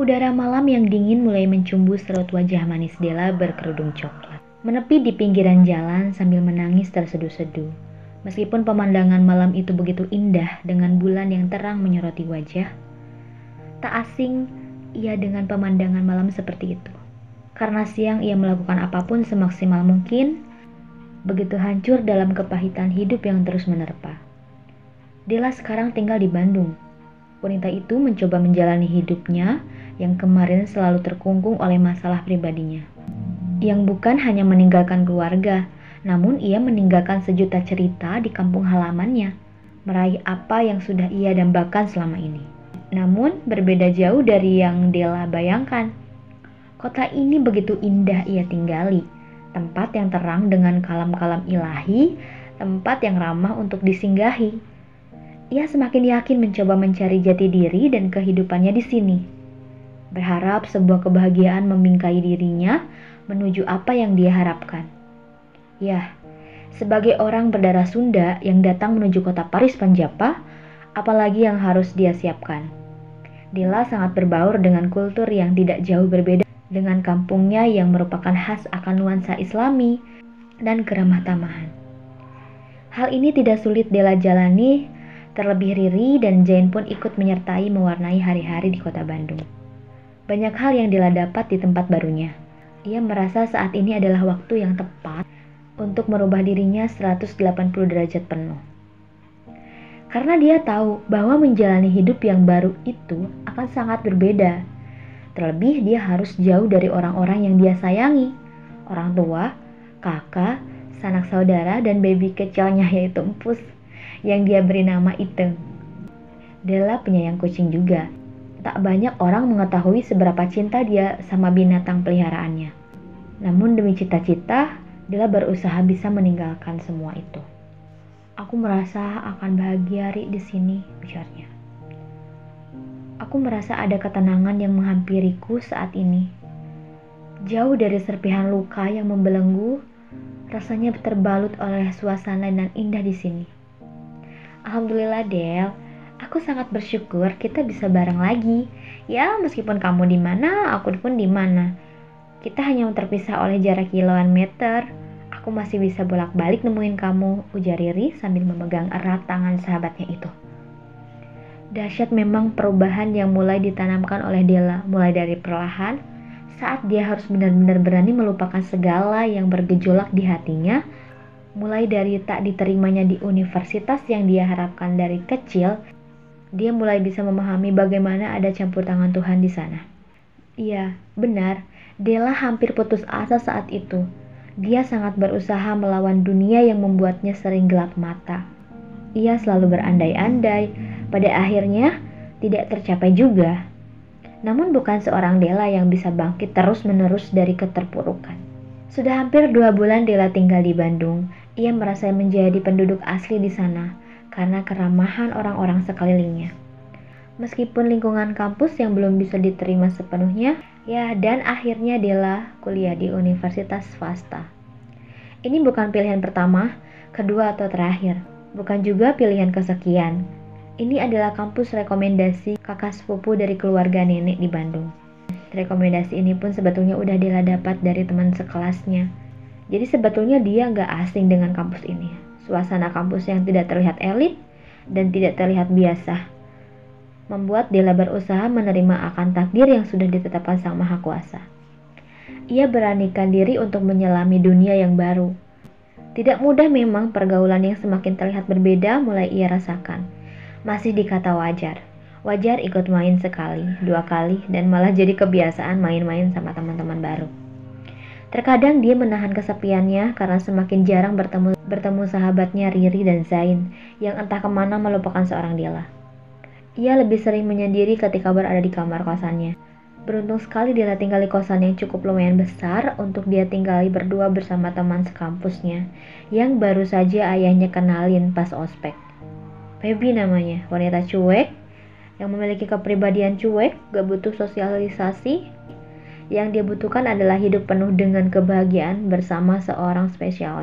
Udara malam yang dingin mulai mencumbu serut wajah manis Della berkerudung coklat. Menepi di pinggiran jalan sambil menangis terseduh-seduh. Meskipun pemandangan malam itu begitu indah dengan bulan yang terang menyoroti wajah, tak asing ia dengan pemandangan malam seperti itu. Karena siang ia melakukan apa pun semaksimal mungkin, begitu hancur dalam kepahitan hidup yang terus menerpa. Della sekarang tinggal di Bandung. Wanita itu mencoba menjalani hidupnya yang kemarin selalu terkungkung oleh masalah pribadinya. Yang bukan hanya meninggalkan keluarga, namun ia meninggalkan sejuta cerita di kampung halamannya, meraih apa yang sudah ia dambakan selama ini. Namun berbeda jauh dari yang Della bayangkan. Kota ini begitu indah ia tinggali, tempat yang terang dengan kalam-kalam ilahi, tempat yang ramah untuk disinggahi. Ia semakin yakin mencoba mencari jati diri dan kehidupannya di sini berharap sebuah kebahagiaan membingkai dirinya menuju apa yang dia harapkan. Ya, sebagai orang berdarah Sunda yang datang menuju kota Paris Panjapa, apalagi yang harus dia siapkan. Dila sangat berbaur dengan kultur yang tidak jauh berbeda dengan kampungnya yang merupakan khas akan nuansa islami dan keramah tamahan. Hal ini tidak sulit Dela jalani, terlebih Riri dan Jane pun ikut menyertai mewarnai hari-hari di kota Bandung. Banyak hal yang Dila dapat di tempat barunya. Ia merasa saat ini adalah waktu yang tepat untuk merubah dirinya 180 derajat penuh. Karena dia tahu bahwa menjalani hidup yang baru itu akan sangat berbeda. Terlebih dia harus jauh dari orang-orang yang dia sayangi. Orang tua, kakak, sanak saudara, dan baby kecilnya yaitu Empus yang dia beri nama Iteng. Della penyayang kucing juga tak banyak orang mengetahui seberapa cinta dia sama binatang peliharaannya. Namun demi cita-cita, dia berusaha bisa meninggalkan semua itu. Aku merasa akan bahagia Ri di sini, ujarnya. Aku merasa ada ketenangan yang menghampiriku saat ini. Jauh dari serpihan luka yang membelenggu, rasanya terbalut oleh suasana dan indah di sini. Alhamdulillah, Del Aku sangat bersyukur kita bisa bareng lagi. Ya, meskipun kamu di mana, aku pun di mana. Kita hanya terpisah oleh jarak kiloan meter. Aku masih bisa bolak-balik nemuin kamu, ujar Riri sambil memegang erat tangan sahabatnya itu. Dahsyat memang perubahan yang mulai ditanamkan oleh Della, mulai dari perlahan, saat dia harus benar-benar berani melupakan segala yang bergejolak di hatinya, mulai dari tak diterimanya di universitas yang dia harapkan dari kecil, dia mulai bisa memahami bagaimana ada campur tangan Tuhan di sana. Iya, benar. Della hampir putus asa saat itu. Dia sangat berusaha melawan dunia yang membuatnya sering gelap mata. Ia selalu berandai-andai, pada akhirnya tidak tercapai juga. Namun bukan seorang Della yang bisa bangkit terus-menerus dari keterpurukan. Sudah hampir dua bulan Della tinggal di Bandung. Ia merasa menjadi penduduk asli di sana karena keramahan orang-orang sekelilingnya. Meskipun lingkungan kampus yang belum bisa diterima sepenuhnya, ya dan akhirnya Della kuliah di universitas swasta. Ini bukan pilihan pertama, kedua atau terakhir, bukan juga pilihan kesekian. Ini adalah kampus rekomendasi kakak sepupu dari keluarga nenek di Bandung. Rekomendasi ini pun sebetulnya udah Della dapat dari teman sekelasnya. Jadi sebetulnya dia nggak asing dengan kampus ini Suasana kampus yang tidak terlihat elit dan tidak terlihat biasa membuat Della berusaha menerima akan takdir yang sudah ditetapkan Sang Maha Kuasa. Ia beranikan diri untuk menyelami dunia yang baru. Tidak mudah memang pergaulan yang semakin terlihat berbeda mulai ia rasakan. Masih dikata wajar. Wajar ikut main sekali, dua kali, dan malah jadi kebiasaan main-main sama teman-teman baru. Terkadang dia menahan kesepiannya karena semakin jarang bertemu bertemu sahabatnya Riri dan Zain yang entah ke mana melupakan seorang Dila. Ia lebih sering menyendiri ketika berada di kamar kosannya. Beruntung sekali dia tinggal di kosan yang cukup lumayan besar untuk dia tinggali berdua bersama teman sekampusnya yang baru saja ayahnya kenalin pas ospek. Baby namanya, wanita cuek yang memiliki kepribadian cuek, gak butuh sosialisasi, yang dia butuhkan adalah hidup penuh dengan kebahagiaan bersama seorang spesial.